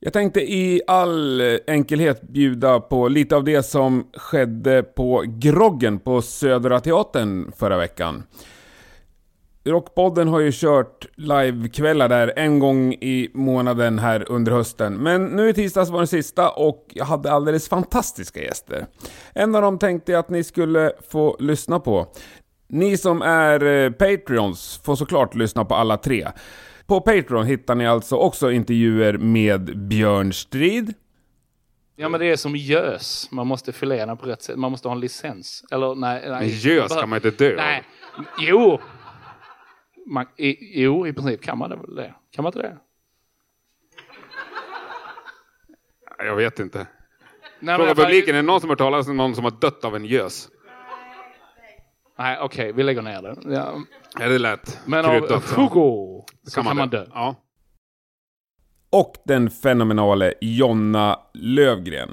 Jag tänkte i all enkelhet bjuda på lite av det som skedde på Groggen på Södra Teatern förra veckan. Rockpodden har ju kört livekvällar där en gång i månaden här under hösten. Men nu i tisdags var den sista och jag hade alldeles fantastiska gäster. En av dem tänkte jag att ni skulle få lyssna på. Ni som är eh, Patreons får såklart lyssna på alla tre. På Patreon hittar ni alltså också intervjuer med Björn Strid. Ja men det är som gös. Man måste filera på rätt sätt. Man måste ha en licens. Eller nej. nej. Men gös kan man inte dö Nej. Jo. Man, i, jo, i princip kan man det väl det. Kan man inte det? Jag vet inte. Nej, Fråga publiken, är det någon som har hört talas om någon som har dött av en gös? Nej, okej, vi lägger ner det. Ja. Ja, det lät Men av kryddat. Fugo så kan man dö. Ja. Och den fenomenale Jonna Lövgren.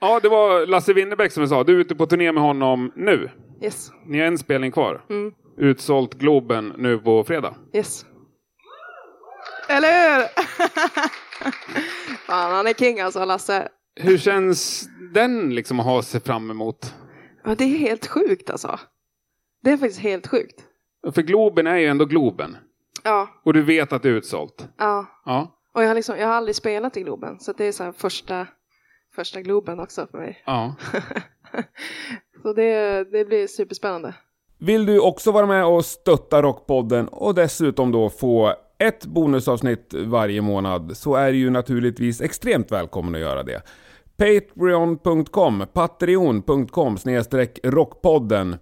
ja, det var Lasse Winnerbäck som sa. Du är ute på turné med honom nu. Yes. Ni har en spelning kvar. Mm. Utsålt Globen nu på fredag. Yes. Eller hur? Fan, han är king alltså, Lasse. Hur känns den liksom att ha sig fram emot? Ja, det är helt sjukt alltså. Det är faktiskt helt sjukt. För Globen är ju ändå Globen. Ja, Och du vet att det är utsålt. ja. Ja. Och jag har, liksom, jag har aldrig spelat i Globen, så det är så här första, första Globen också för mig. ja. så det, det blir superspännande. Vill du också vara med och stötta Rockpodden och dessutom då få ett bonusavsnitt varje månad så är du ju naturligtvis extremt välkommen att göra det. Patreon.com, patreon.com snedstreck rockpodden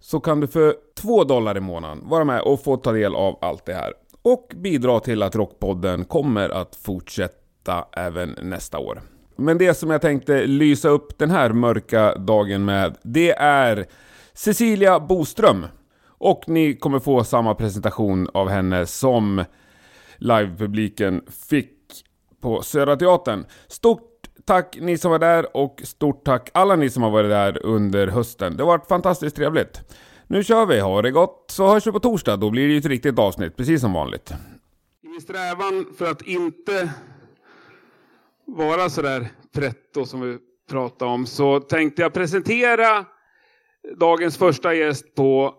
så kan du för 2 dollar i månaden vara med och få ta del av allt det här. Och bidra till att Rockpodden kommer att fortsätta även nästa år. Men det som jag tänkte lysa upp den här mörka dagen med, det är Cecilia Boström. Och ni kommer få samma presentation av henne som livepubliken fick på Södra Teatern. Stort tack ni som var där och stort tack alla ni som har varit där under hösten. Det har varit fantastiskt trevligt. Nu kör vi, ha det gott, så hörs vi på torsdag. Då blir det ju ett riktigt avsnitt, precis som vanligt. I min strävan för att inte vara sådär pretto som vi pratade om så tänkte jag presentera dagens första gäst på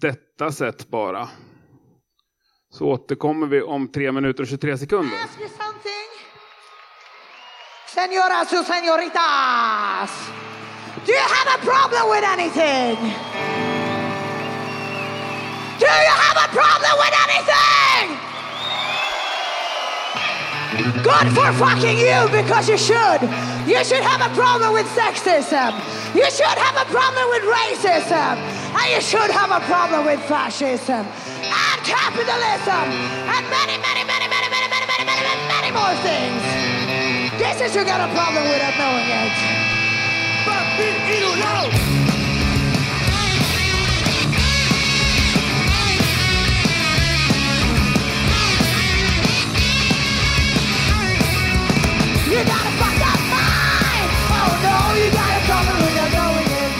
detta sätt bara. Så återkommer vi om 3 minuter och 23 sekunder. Señoras y señoritas, do you have a problem with anything? Do you have a problem with anything? Good for fucking you because you should. You should have a problem with sexism. You should have a problem with racism. And you should have a problem with fascism and capitalism and many, many, many, many, many, many, many, many, many, many more things. This is you got a problem without knowing it. Papi y Lulao. You gotta fuck up mine! Oh no, you gotta come and win that knowing it.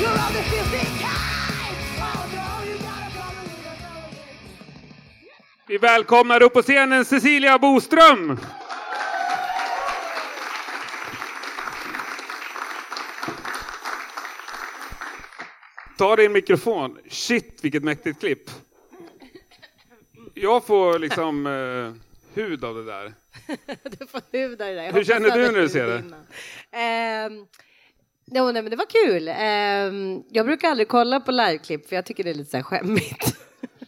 You're on the 15th. Vi välkomnar upp på scenen Cecilia Boström! Ta din mikrofon. Shit, vilket mäktigt klipp. Jag får liksom eh, hud av det där. Du får hud där. Jag Hur hoppas känner du när du ser det? innan. Ehm, jo, nej, men det var kul. Ehm, jag brukar aldrig kolla på liveklipp för jag tycker det är lite så här skämmigt.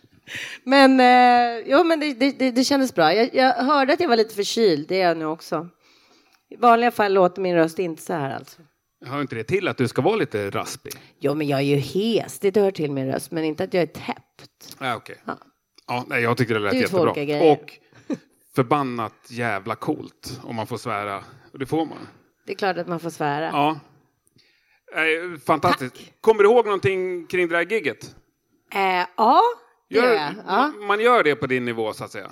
men eh, jo, men det, det, det, det kändes bra. Jag, jag hörde att jag var lite förkyld, det är jag nu också. I vanliga fall låter min röst inte så här alltså. Hör inte det till att du ska vara lite raspig? Jo, men jag är ju hes, det hör till min röst, men inte att jag är täppt. Ja, okej. Ja. Ja, nej, jag tycker det lät två jättebra. grejer. Och förbannat jävla coolt om man får svära. Och det får man. Det är klart att man får svära. Ja. Eh, fantastiskt. Kommer du ihåg någonting kring det där gigget? Eh, ja, det gör jag. Ja. man, man gör det på din nivå så att säga?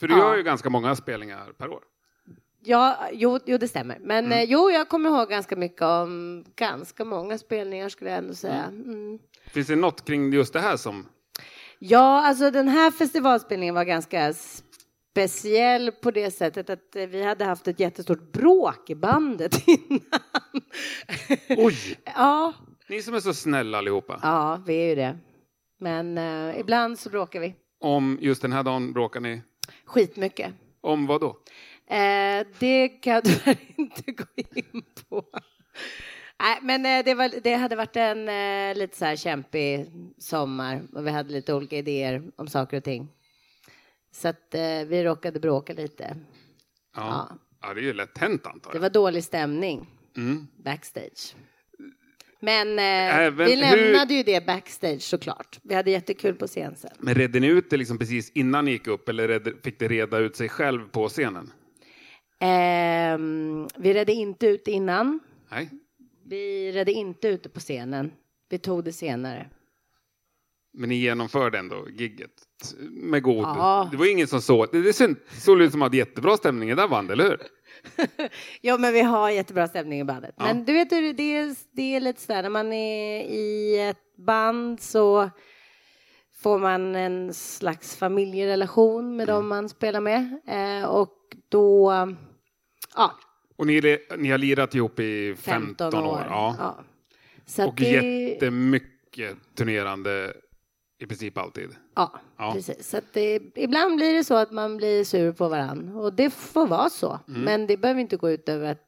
För du Ja. gör ju ganska många spelningar per år. Ja, jo, jo, det stämmer. Men Mm. eh, jo, jag kommer ihåg ganska mycket om ganska många spelningar skulle jag ändå säga. Mm. Finns det något kring just det här som... Ja, alltså den här festivalspelningen var ganska speciell på det sättet att eh, vi hade haft ett jättestort bråk i bandet innan. Oj! ja, Ni som är så snälla allihopa. ja, vi är ju det. Men eh, ibland så bråkar vi Om just den här dagen bråkar ni. skitmycket. Om vad då? Eh, det kan jag tyvärr inte gå in på. Nej, men eh, det, var, det hade varit en eh, lite så här kämpig sommar och vi hade lite olika idéer om saker och ting. Så att eh, vi råkade bråka lite. Ja. Ja. ja, det är ju lätt hänt antar Det jag. var dålig stämning Mm. backstage. Men Även vi hur- lämnade ju det backstage såklart. Vi hade jättekul på scen sen. Men redde ni ut det liksom precis innan ni gick upp eller redde, fick det reda ut sig själv på scenen? Ehm, vi redde inte ut innan. Nej. Vi redde inte ute på scenen. Vi tog det senare. Men ni genomförde ändå gigget med god. Ja. Det var ingen som såg. Det, det såg- ut som att jättebra stämning i det bandet, eller hur? Ja, men vi har jättebra stämning i bandet. Ja. Men du vet hur det är, det är lite sådär när man är i ett band så får man en slags familjerelation med dem man spelar med. Eh, och då, ja, Och ni, ni har lirat ihop i 15, 15, år. år. Ja. Ja. Så Och det, jättemycket turnerande i princip alltid. Ja, Ja. precis. Så att det, ibland blir det så att man blir sur på varann och det får vara så. Mm. Men det behöver inte gå ut över att,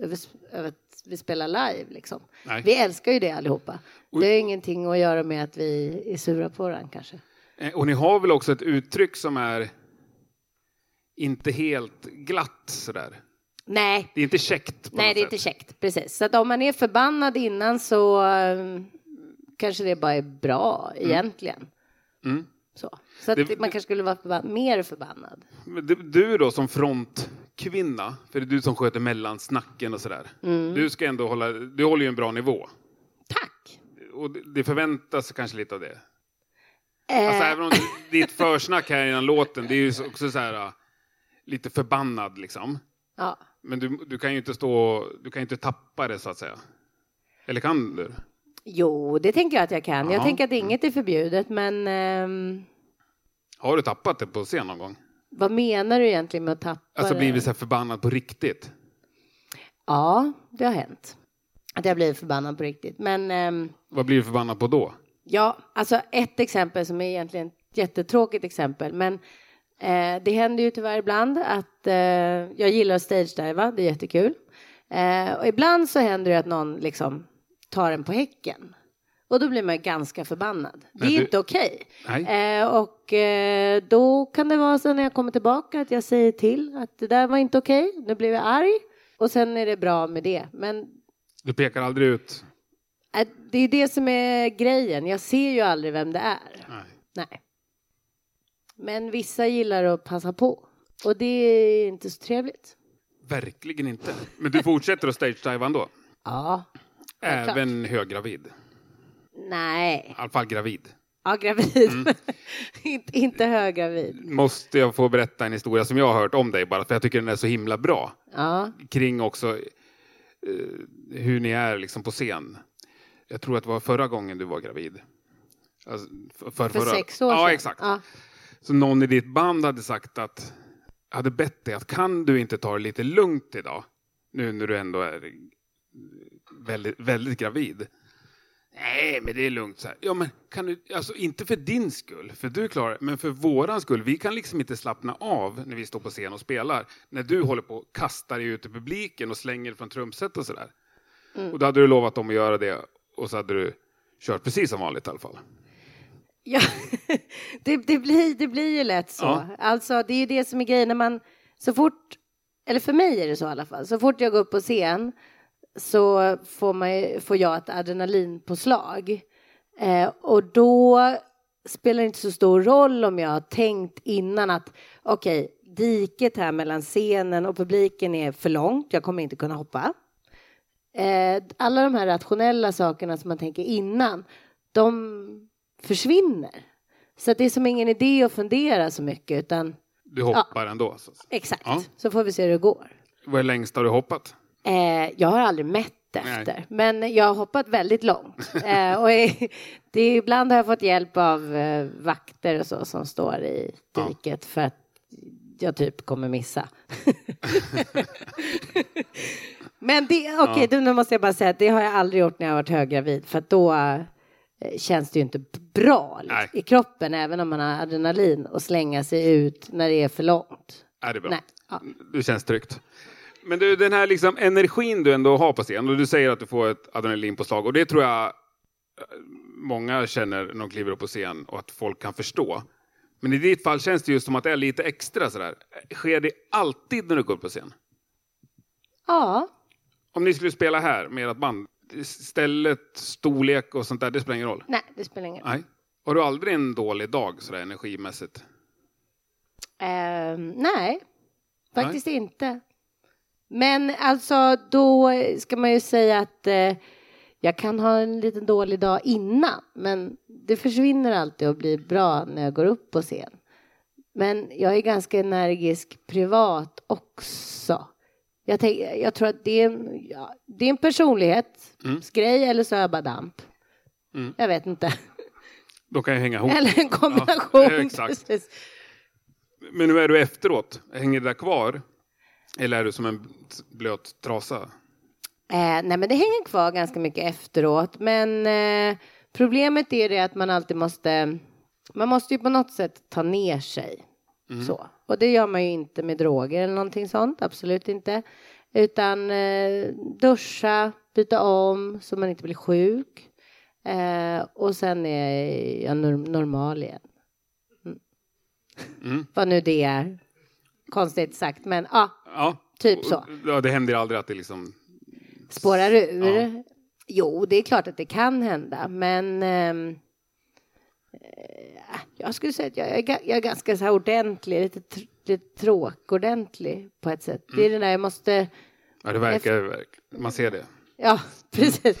över, över att vi spelar live liksom. Nej. Vi älskar ju det allihopa. Och- Det har ingenting att göra med att vi är sura på varandra kanske. Eh, Och ni har väl också ett uttryck som är inte helt glatt sådär. Nej, Det är inte käckt nej det är inte käckt. Precis. Så att om man är förbannad innan så eh, kanske det bara är bra egentligen. Mm. Så, så att Det- man kanske skulle vara förba- mer förbannad. Men du- Du då som frontkvinna, för det är du som sköter mellansnacken och sådär. Mm. Du ska ändå hålla, du håller ju en bra nivå. Tack! Och det- det förväntas kanske lite av det. Eh, Alltså även om ditt försnack här innan låten, det är ju så- också så här äh, lite förbannad liksom. ja. Men du, du kan ju inte stå, du kan inte tappa det så att säga. Eller kan du? Jo, det tänker jag att jag kan. Jag Ja. tänker att inget är förbjudet, men ehm, Har du tappat det på scen någon gång? vad menar du egentligen med att tappa Alltså blivit så här förbannad på riktigt? Ja, det har hänt. Att jag blir förbannad på riktigt. Men ehm, Vad blir du förbannad på då? ja, alltså ett exempel som är egentligen ett jättetråkigt exempel, men eh, det händer ju tyvärr ibland att eh, jag gillar att stage-diva, det är jättekul. Eh, och ibland så händer det att någon liksom tar en på häcken. Och då blir man ganska förbannad. Det Men är du- inte okej. Nej. Eh, och eh, då kan det vara så när jag kommer tillbaka att jag säger till att det där var inte okej. Nu blev jag arg. Och sen är det bra med det. Men Du pekar aldrig ut? eh, det är det som är grejen. Jag ser ju aldrig vem det är. Nej. Nej. Men vissa gillar att passa på. Och det är inte så trevligt. Verkligen inte. Men du fortsätter att stage-diva ändå? Ja. klart. Även höggravid? Nej. I alla fall gravid. Ja, gravid. Mm. inte, inte höggravid. Måste jag få berätta en historia som jag har hört om dig bara, för jag tycker den är så himla bra. Ja. Kring också eh, hur ni är liksom på scen. Jag tror att det var förra gången du var gravid. Alltså, för, för, För förra- sex år Ja, sedan. exakt. Ja. Så någon i ditt band hade sagt att, hade bett dig att kan du inte ta det lite lugnt idag? Nu när du ändå är väldigt, väldigt gravid. Nej, men det är lugnt. Så här. Ja, men kan du, alltså inte för din skull, för du klarar men för våran skull. Vi kan liksom inte slappna av när vi står på scen och spelar. När du håller på och kastar dig ut i publiken och slänger från trumset och sådär. Och då hade du lovat dem att göra det och så hade du kört precis som vanligt i alla fall. Ja, det, det, blir, det blir ju lätt så. Ja. Alltså, det är ju det som är grejen när man så fort, eller för mig är det så i alla fall, så fort jag går upp på scen så får, man, får jag ett adrenalinpåslag. Eh, och då spelar det inte så stor roll om jag har tänkt innan att okej, diket här mellan scenen och publiken är för långt, jag kommer inte kunna hoppa. Eh, alla de här rationella sakerna som man tänker innan, de försvinner. Så att det är som ingen idé att fundera så mycket, utan Du hoppar ändå. Alltså. exakt, Ja. så får vi se hur det går. Vad är längst har du hoppat? Eh, jag har aldrig mätt efter, men jag har hoppat väldigt långt. Eh, och är, det är, ibland har jag fått hjälp av eh, vakter och så som står i Ja. diket för att jag typ kommer missa. Men det, okej, okay, nu måste jag bara säga att det har jag aldrig gjort när jag varit höggravid för att då känns det ju inte bra liksom, i kroppen även om man har adrenalin och slänga sig ut när det är för långt. Ja, det är bra. Nej, ja. Det känns tryggt. Men du, den här liksom energin du ändå har på scen och du säger att du får ett adrenalinpåslag och det tror jag eh, många känner när de kliver upp på scen och att folk kan förstå. Men i ditt fall känns det ju som att det är lite extra sådär. Sker det alltid när du går upp på scen? Ja, Om ni skulle spela här med ert band, stället, storlek och sånt där, det spelar ingen roll? nej, det spelar ingen roll. Nej. Har du aldrig en dålig dag sådär energimässigt? Ehm, nej, faktiskt inte. Men alltså, då ska man ju säga att eh, jag kan ha en liten dålig dag innan, men det försvinner alltid och blir bra när jag går upp på scen. Men jag är ganska energisk privat också. Jag, tänk, jag tror att det är en, ja, det är en personlighetsgrej eller så är jag bara damp. Mm. Jag vet inte. Då kan jag hänga ihop. Eller en kombination. Ja, exakt. precis. Men hur är du efteråt? Hänger det där kvar? Eller är du som en blöt trasa? Eh, nej, men det hänger kvar ganska mycket efteråt. Men eh, problemet är det att man alltid måste. Man måste ju på något sätt ta ner sig. Så. Och det gör man ju inte med droger eller någonting sånt. Absolut inte. Utan eh, duscha, byta om så man inte blir sjuk. Eh, och sen är jag nor- normal igen. Mm. Mm. Vad nu det är. Konstigt sagt, men ja, Ja. typ så. Ja, det händer aldrig att det liksom... spårar ur. Ja. Jo, det är klart att det kan hända, men eh, jag skulle säga att jag är, jag är ganska så ordentlig, lite, tr- lite tråkordentlig på ett sätt. Det är det där jag måste, Ja, det verkar verkligen. Man ser det. ja, precis.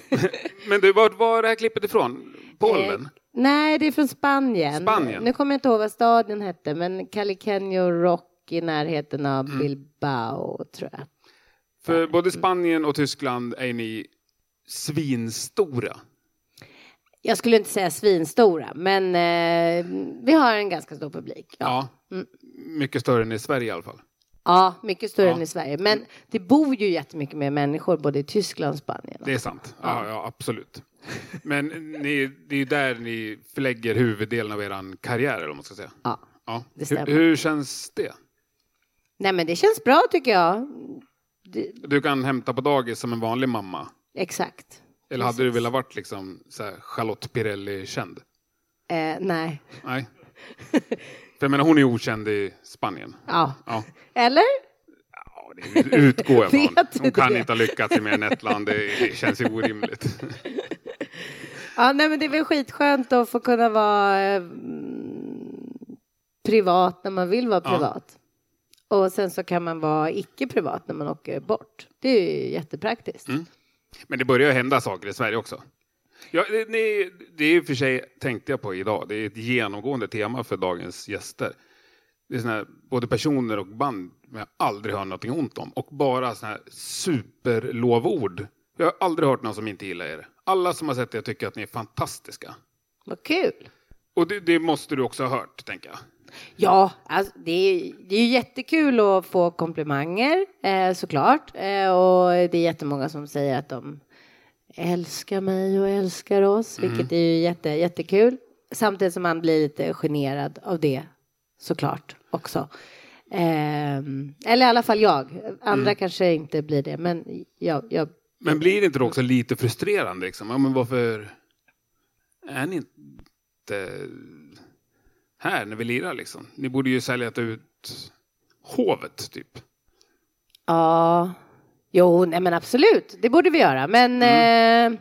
Men du, var var det här klippet ifrån? Polen? Eh, nej, det är från Spanien. Spanien? Nu kommer jag inte ihåg vad staden hette, men Caliqueño Rock i närheten av Mm. Bilbao, tror jag. För både Spanien och Tyskland är ni svinstora. Jag skulle inte säga svinstora, men eh, vi har en ganska stor publik. Ja. Ja. Mycket större än i Sverige i alla fall. Ja, mycket större Ja. än i Sverige. Men det bor ju jättemycket mer människor både i Tyskland och Spanien. Det är sant. Ja, ja absolut. Men ni, det är ju där ni förlägger huvuddelen av er karriär, eller man ska säga. Ja. Ja. Det stämmer. Hur, hur känns det? Nej, men det känns bra tycker jag. Det, Du kan hämta på dagis som en vanlig mamma. exakt. Eller hade du velat varit liksom så här Charlotte Pirelli-känd? Eh, nej. Nej. För jag menar, hon är okänd i Spanien. Ja. Ja, Eller? ja det utgår jag från. Hon kan det? inte ha lyckats i mer än ett land. Det, känns ju orimligt. Ja, nej, men det är väl skitskönt att få kunna vara eh, privat när man vill vara Ja. privat. Och sen så kan man vara icke privat när man åker bort. Det är ju jättepraktiskt. Mm. Men det börjar hända saker i Sverige också. Ja, det, det, är i och för sig, tänkte jag på idag, det är ett genomgående tema för dagens gäster. Det är såna här, både personer och band jag aldrig hört någonting ont om. Och bara såna här superlovord. Jag har aldrig hört någon som inte gillar er. Alla som har sett er tycker att ni är fantastiska. Vad kul! Och det, det måste du också ha hört, tänker jag. Ja, alltså, det, är, det är jättekul att få komplimanger eh, såklart. Eh, och det är jättemånga som säger att de älskar mig och älskar oss, vilket är ju jätte, jättekul. Samtidigt som man blir lite generad av det såklart också. Ehm, eller i alla fall jag. Andra kanske inte blir det, men jag, jag Men blir det inte också lite frustrerande? Liksom? Ja, men varför är ni inte här när vi lirar? Liksom? Ni borde ju sälja ut hovet, typ. Ja, jo, nej men absolut, det borde vi göra. Men eh,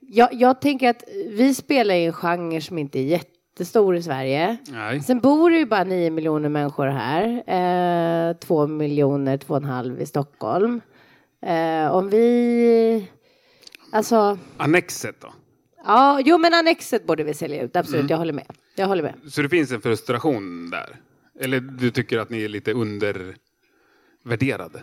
jag, jag tänker att vi spelar i en genre som inte är jättestor i Sverige. Nej. Sen bor det ju bara nio miljoner människor här. Eh, två miljoner, två och en halv i Stockholm. Eh, om vi... Alltså, Annexet då? Ja, jo men Annexet borde vi sälja ut, absolut, jag håller med. Jag håller med. Så det finns en frustration där? Eller du tycker att ni är lite undervärderade?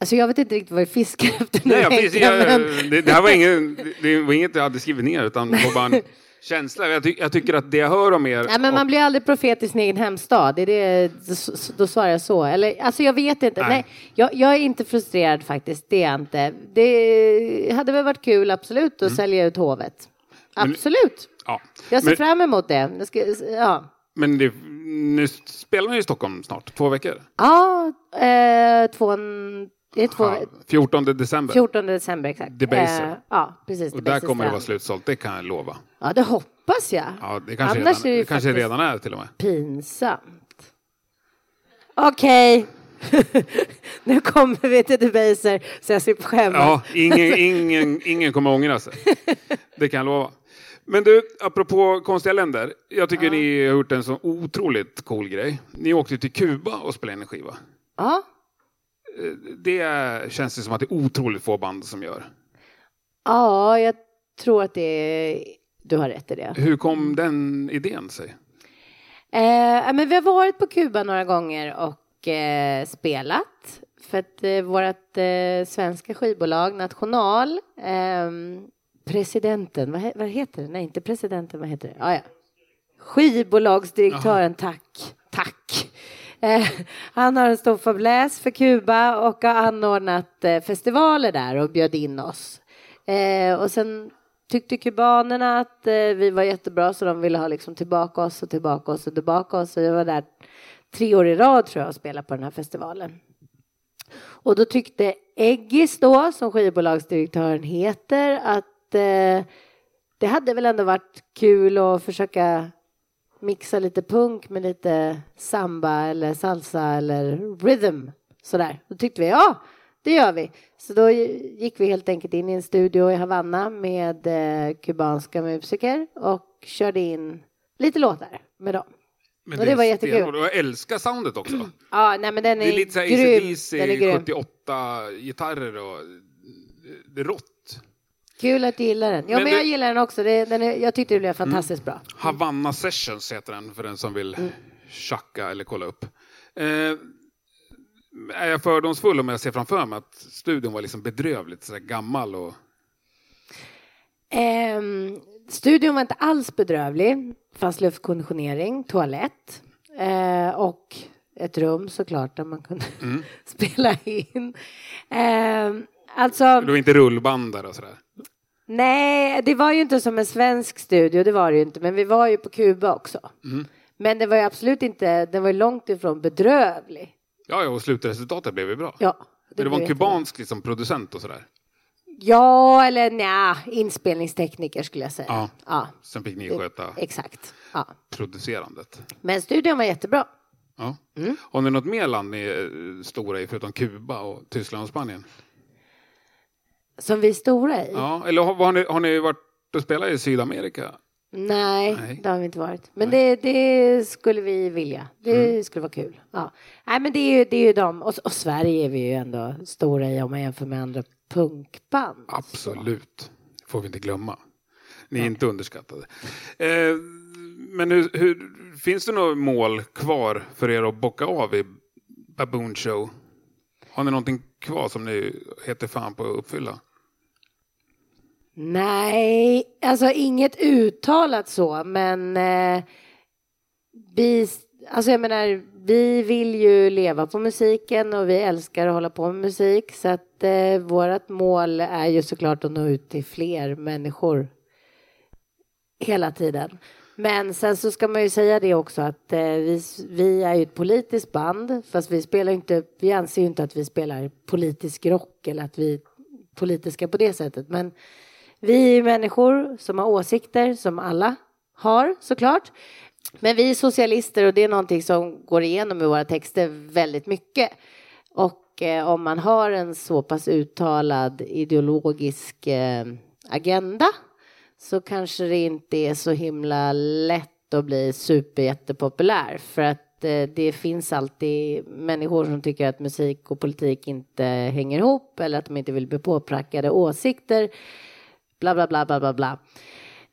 Alltså jag vet inte riktigt vad vi fiskar efter nu Nej, jag, jag, men- det, det här var, ingen, det var inget jag hade skrivit ner utan det var bara en, känsla. Jag, ty jag, tycker att det jag hör om er... Nej, men man blir aldrig profet i sin egen hemstad. Det är det, då svarar jag så. Eller, alltså jag vet inte. Nej. Nej jag, jag, är inte frustrerad faktiskt. Det är jag inte. Det hade väl varit kul, absolut, att mm. sälja ut hovet. Absolut. Men, ja. Jag ser men, fram emot det. Ska, ja. Men det, nu spelar ni i Stockholm snart, två veckor? Ja, eh, två, det är två, ja, 14 december. 14 december, exakt. Debaser. Eh, ja, precis. Och där kommer det vara slutsålt, det kan jag lova. Ja, det hoppas jag. Ja, det kanske, Annars redan, är det, det kanske redan är till och med. Pinsamt. Okej. Okay. nu kommer vi till Debaser, så jag slipper skämmas. Ja, ingen, ingen, ingen kommer ångra sig. Det kan jag lova. Men du, apropå konstiga länder. Jag tycker ja. ni har gjort en så otroligt cool grej. Ni åkte till Kuba och spelade in en skiva. Ja. Det känns det som att det är otroligt få band som gör. Ja, jag tror att det är... Du har rätt i det. Hur kom den idén sig? Eh, men vi har varit på Kuba några gånger och eh, spelat. För att eh, vårt eh, svenska skivbolag National ehm, presidenten, vad, vad, heter det? Nej, inte presidenten, vad heter det? Ah, ja. Skivbolagsdirektören, Aha. tack, tack. Eh, han har en stor fäbless för Kuba och har anordnat eh, festivaler där och bjöd in oss. Eh, och sen tyckte kubanerna att eh, vi var jättebra så de ville ha liksom tillbaka oss och tillbaka oss och tillbaka oss. Så jag var där tre år i rad tror jag och spelade på den här festivalen. Och då tyckte Eggis då, som skivbolagsdirektören heter, att eh, det hade väl ändå varit kul att försöka mixa lite punk med lite samba eller salsa eller rhythm. Sådär. Då tyckte vi ja, det gör vi. Så då gick vi helt enkelt in i en studio i Havanna med eh, kubanska musiker och körde in lite låtar med dem. Men och det, det var jättekul. Och jag älskar soundet också. Ja, nej men den är, det är lite så här grym. 78 gitarrer och det är rått. Kul att du gillar den. Ja, men, men jag gillar den också. Det, den är, jag tyckte det blev fantastiskt bra. Havanna Sessions heter den för den som vill mm. tjacka eller kolla upp. Eh, är jag fördomsfull om jag ser framför mig att studion var liksom bedrövligt så gammal och... Eh, studion var inte alls bedrövlig. Det fanns luftkonditionering, toalett eh, och ett rum såklart där man kunde mm. spela in. Eh, alltså... Det var inte rullband där och sådär? Nej, det var ju inte som en svensk studio, det var det ju inte, men vi var ju på Kuba också. Mm. Men det var ju absolut inte, den var ju långt ifrån bedrövlig. Ja, ja och slutresultatet blev ju bra. Ja. Det, det var en kubansk liksom, producent och sådär? Ja, eller nja, inspelningstekniker skulle jag säga. Ja. ja. Sen fick ni sköta Exakt. Ja. producerandet. Men studion var jättebra. Ja. Mm. Har ni något mer land ni är stora i förutom Kuba och Tyskland och Spanien? Som vi är stora i? Ja, eller har, har, ni, har ni varit och spelat i Sydamerika? Nej, Nej, det har vi inte varit. Men det, det, skulle vi vilja. Det mm. skulle vara kul. Ja. Nej, men det är ju, det är ju de. Och, och, Sverige är vi ju ändå stora i om man jämför med andra punkband. Absolut. Det får vi inte glömma. Ni är ja. inte underskattade. Eh, men hur, hur, finns det några mål kvar för er att bocka av i Baboon Show? Har ni någonting kvar som ni heter fan på att uppfylla? Nej, alltså inget uttalat så, men eh, vi, alltså jag menar, vi vill ju leva på musiken och vi älskar att hålla på med musik så att eh, vårt mål är ju såklart att nå ut till fler människor hela tiden. Men sen så ska man ju säga det också att eh, vi, vi är ju ett politiskt band fast vi spelar inte, vi anser ju inte att vi spelar politisk rock eller att vi är politiska på det sättet. Men vi är människor som har åsikter som alla har såklart. Men vi är socialister och det är någonting som går igenom i våra texter väldigt mycket. Och eh, om man har en så pass uttalad ideologisk eh, agenda så kanske det inte är så himla lätt att bli superjättepopulär för att eh, det finns alltid människor som tycker att musik och politik inte hänger ihop eller att de inte vill bli påprackade åsikter. Bla, bla, bla, bla, bla, bla.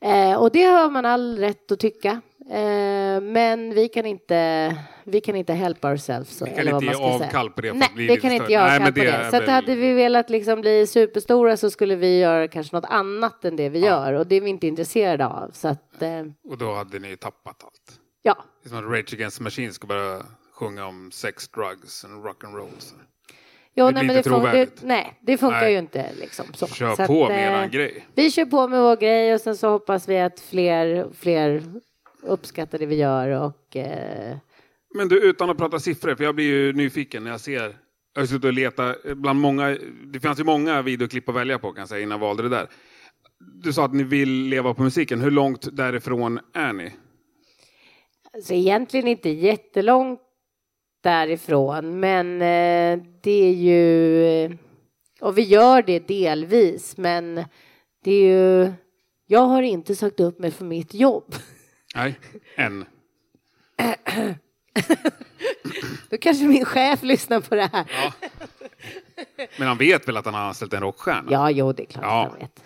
Eh, och det har man all rätt att tycka. Eh, men vi kan inte, vi kan inte help ourselves. Vi kan inte ge avkall på det Nej, vi kan inte ge avkall på det Så att väl- hade vi velat liksom bli superstora så skulle vi göra kanske något annat än det vi gör och det är vi inte intresserade av. Så att, eh, Och då hade ni tappat allt. ja. Det är som att Rage Against the Machine ska börja sjunga om sex, drugs and rock and roll. Så. Jo, Det nej, blir men inte det, fun- det, trovärdigt. nej, det funkar Nej. ju inte liksom så. Kör så att, på med eh, grej. Vi kör på med vår grej och sen så hoppas vi att fler, fler uppskattar det vi gör och eh, Men du, utan att prata siffror, för jag blir ju nyfiken när jag ser jag har suttit och letat bland många, det fanns ju många videoklipp att välja på kan jag säga innan jag valde det där. Du sa att ni vill leva på musiken, hur långt därifrån är ni? alltså egentligen inte jättelångt därifrån men eh, det är ju och vi gör det delvis men det är ju jag har inte sagt upp mig för mitt jobb. Nej, än. Då kanske min chef lyssnar på det här. Ja. Men han vet väl att han har anställt en rockstjärna? Ja, jo, det är klart Ja. jag vet.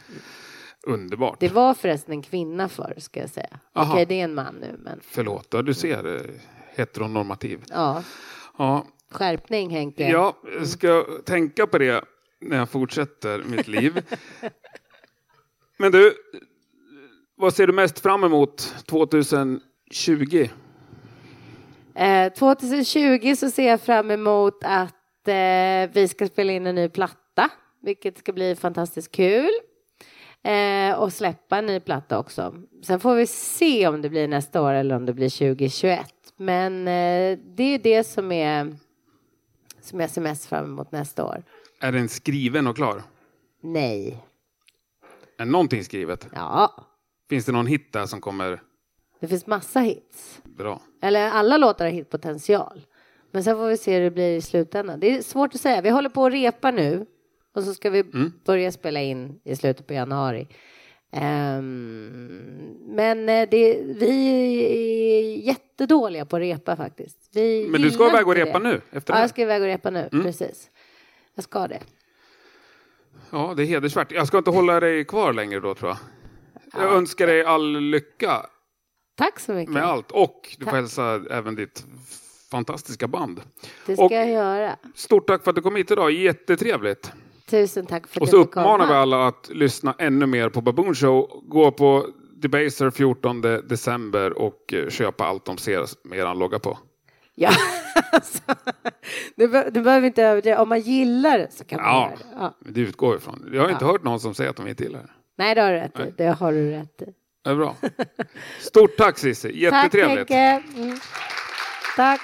Underbart. Det var förresten en kvinna förr, ska jag säga. Aha. Okej, det är en man nu, men Förlåt, ja, du ser. Eh, Heteronormativ. ja, Ja, skärpning Henke. jag ska tänka på det när jag fortsätter mitt liv. Men du, vad ser du mest fram emot 2020? Eh, 2020 så ser jag fram emot att eh, vi ska spela in en ny platta, vilket ska bli fantastiskt kul. Eh, och släppa en ny platta också. Sen får vi se om det blir nästa år eller om det blir 2021. Men eh, det är det som är som jag ser mest fram emot nästa år. Är den skriven och klar? Nej. Är någonting skrivet? Ja, Finns det någon hit där som kommer det finns massa hits. bra? Eller alla låtar har hitpotential. Men sen får vi se hur det blir i slutändan. Det är svårt att säga. Vi håller på att repa nu. Och så ska vi börja spela in i slutet på januari. Ehm, men eh, det, vi är jättedåliga på att repa faktiskt. Vi Men du ska iväg och repa det. nu? Efter Ja, det jag ska iväg och repa nu. Precis. Jag ska det. Ja, det är hedersvärt. Jag ska inte hålla dig kvar längre då tror jag. Jag önskar dig all lycka Tack så mycket. med allt och du får Tack. hälsa även ditt fantastiska band. Det ska Och- jag göra. Stort tack för att du kom hit idag, jättetrevligt. Tusen tack för att Och så fick komma. uppmanar vi alla att lyssna ännu mer på Baboon Show. Gå på Debaser 14 december och eh, köpa allt de ser med eran logga på. Ja, alltså, du, be- du behöver inte överdriva. Om man gillar det så kan man Ja, göra det. Ja. det utgår ifrån. Jag har inte hört någon som säger att de inte gillar det. Nej, det har du rätt i. Det har du rätt i. Det är bra. Stort tack Cissi, Tack jättetrevligt. Henke. Mm. Tack.